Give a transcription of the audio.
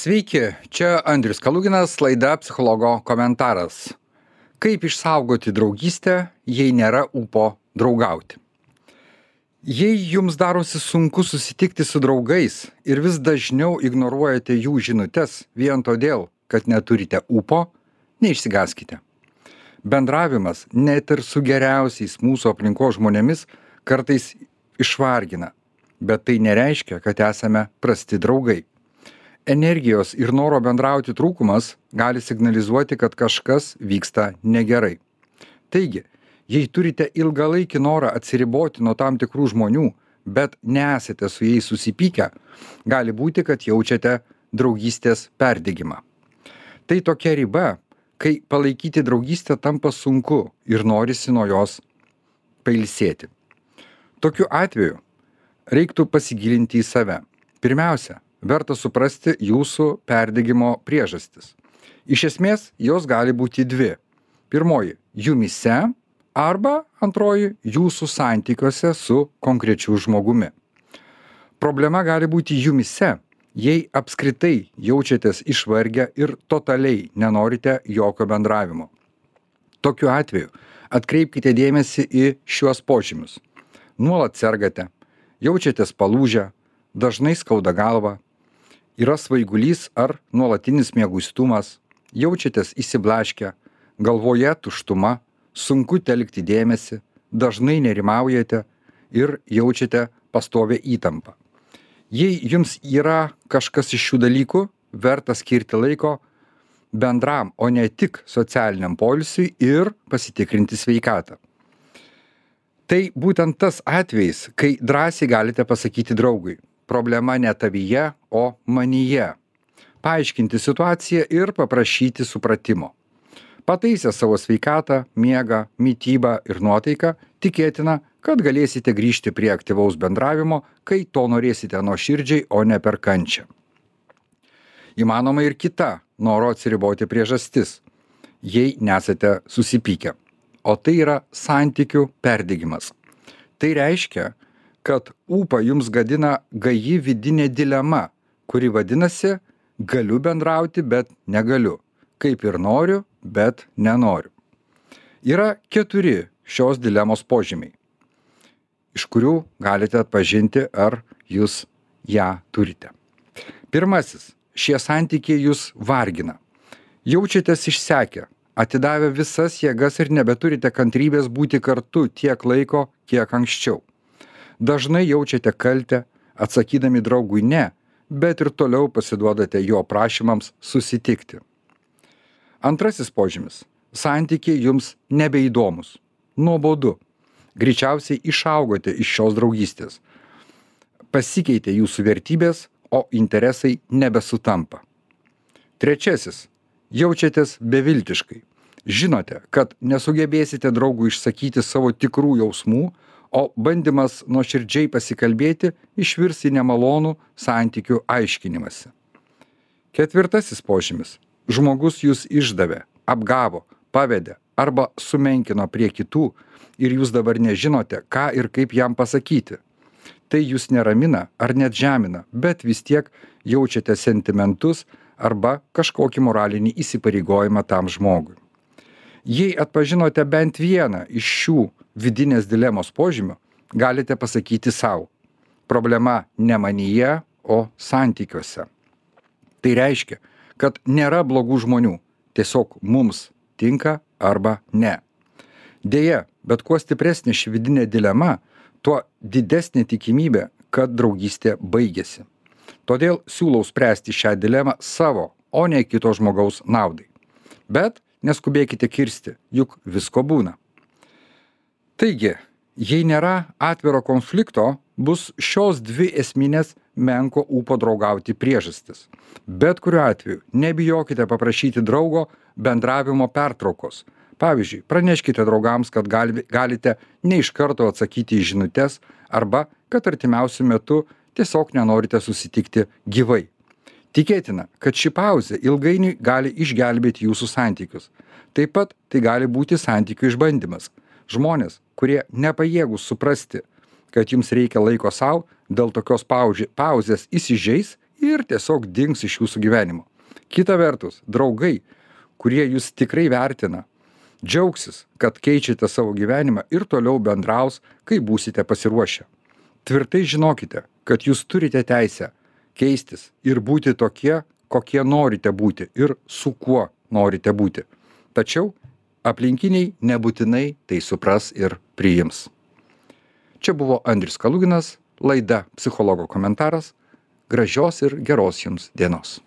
Sveiki, čia Andrius Kaluginas, laida Psichologo komentaras. Kaip išsaugoti draugystę, jei nėra upo draugauti? Jei jums darosi sunku susitikti su draugais ir vis dažniau ignoruojate jų žinutes vien todėl, kad neturite upo, neišsigaskite. Bendravimas net ir su geriausiais mūsų aplinkos žmonėmis kartais išvargina, bet tai nereiškia, kad esame prasti draugai energijos ir noro bendrauti trūkumas gali signalizuoti kad kažkas vyksta negerai. Taigi jei turite ilgalaikį norą atsiriboti nuo tam tikrų žmonių bet nesate su jais susipykę gali būti kad jaučiate draugystės perdegimą. Tai tokia riba kai palaikyti draugystę tampa sunku ir norisi nuo jos pailsėti. Tokiu atveju reiktų pasigilinti į save. Pirmiausia verta suprasti jūsų perdegimo priežastis. Iš esmės, jos gali būti dvi. Pirmoji - jumise arba antroji - jūsų santykiuose su konkrečiu žmogumi. Problema gali būti jumise, jei apskritai jaučiatės išvargę ir totaliai nenorite jokio bendravimo. Tokiu atveju atkreipkite dėmesį į šiuos požymius. Nuolat sergate, jaučiatės palūžę, dažnai skauda galva, yra svaigulys ar nuolatinis mieguistumas. Jaučiatės išsiblaškę galvoje tuštuma. Sunku telkti dėmesį. Dažnai nerimaujate ir jaučiate pastovią įtampą. Jei jums yra kažkas iš šių dalykų verta skirti laiko bendram o ne tik socialiniam poilsiui ir pasitikrinti sveikatą. Tai būtent tas atvejis kai drąsiai galite pasakyti draugui problema ne tavyje o manyje. Paaiškinti situaciją ir paprašyti supratimo. Pataisę savo sveikatą miegą mitybą ir nuotaiką tikėtina kad galėsite grįžti prie aktyvaus bendravimo kai to norėsite nuoširdžiai o ne per kančią. Įmanoma ir kita noro atsiriboti priežastis jei nesate susipykę. O tai yra santykių perdegimas. Tai reiškia kad ūpą jums gadina gaji vidinė dilema kuri vadinasi galiu bendrauti bet negaliu. Kaip ir noriu bet nenoriu. Yra keturi šios dilemos požymiai iš kurių galite atpažinti ar jūs ją turite. Pirmasis šie santykiai jus vargina. Jaučiatės išsekę atidavę visas jėgas ir nebeturite kantrybės būti kartu tiek laiko kiek anksčiau dažnai jaučiate kaltę atsakydami draugui ne bet ir toliau pasiduodate jo prašymams susitikti. Antrasis požymis santykiai jums nebeįdomūs nuobodu. Greičiausiai išaugote iš šios draugystės. Pasikeitė jūsų vertybės o interesai nebesutampa. Trečiasis jaučiatės beviltiškai. Žinote kad nesugebėsite draugui išsakyti savo tikrų jausmų o bandymas nuoširdžiai pasikalbėti išvirs į nemalonų santykių aiškinimąsi. Ketvirtasis požymis. Žmogus jus išdavė apgavo pavedė arba sumenkino prie kitų ir jūs dabar nežinote ką ir kaip jam pasakyti. Tai jus neramina ar net žemina bet vis tiek jaučiate sentimentus arba kažkokį moralinį įsipareigojimą tam žmogui. Jei atpažinote bent vieną iš šių vidinės dilemos požymių galite pasakyti sau problema ne manyje o santykiuose. Tai reiškia kad nėra blogų žmonių tiesiog mums tinka arba ne. Deja bet kuo stipresnė ši vidinė dilema tuo didesnė tikimybė kad draugystė baigiasi todėl siūlau spręsti šią dilemą savo o ne kito žmogaus naudai. Bet neskubėkite kirsti juk visko būna taigi jei nėra atviro konflikto bus šios dvi esminės menko ūpo draugauti priežastys bet kuriuo atveju nebijokite paprašyti draugo bendravimo pertraukos. Pavyzdžiui praneškite draugams kad gali galite ne iš karto atsakyti į žinutes arba kad artimiausiu metu tiesiog nenorite susitikti gyvai. Tikėtina kad ši pauzė ilgainiui gali išgelbėti jūsų santykius. Taip pat tai gali būti santykių išbandymas žmonės kurie nepajėgūs suprasti kad jums reikia laiko sau dėl tokios pauži pauzės įsižeis ir tiesiog dings iš jūsų gyvenimo. Kita vertus, draugai, kurie jūs tikrai vertina, džiaugsis, kad keičiate savo gyvenimą ir toliau bendraus, kai būsite pasiruošę. Tvirtai žinokite, kad jūs turite teisę keistis ir būti tokie, kokie norite būti ir su kuo norite būti. Tačiau aplinkiniai nebūtinai tai supras ir priims. Čia buvo Andrius Kaluginas, laida Psichologo komentaras. Gražios ir geros jums dienos.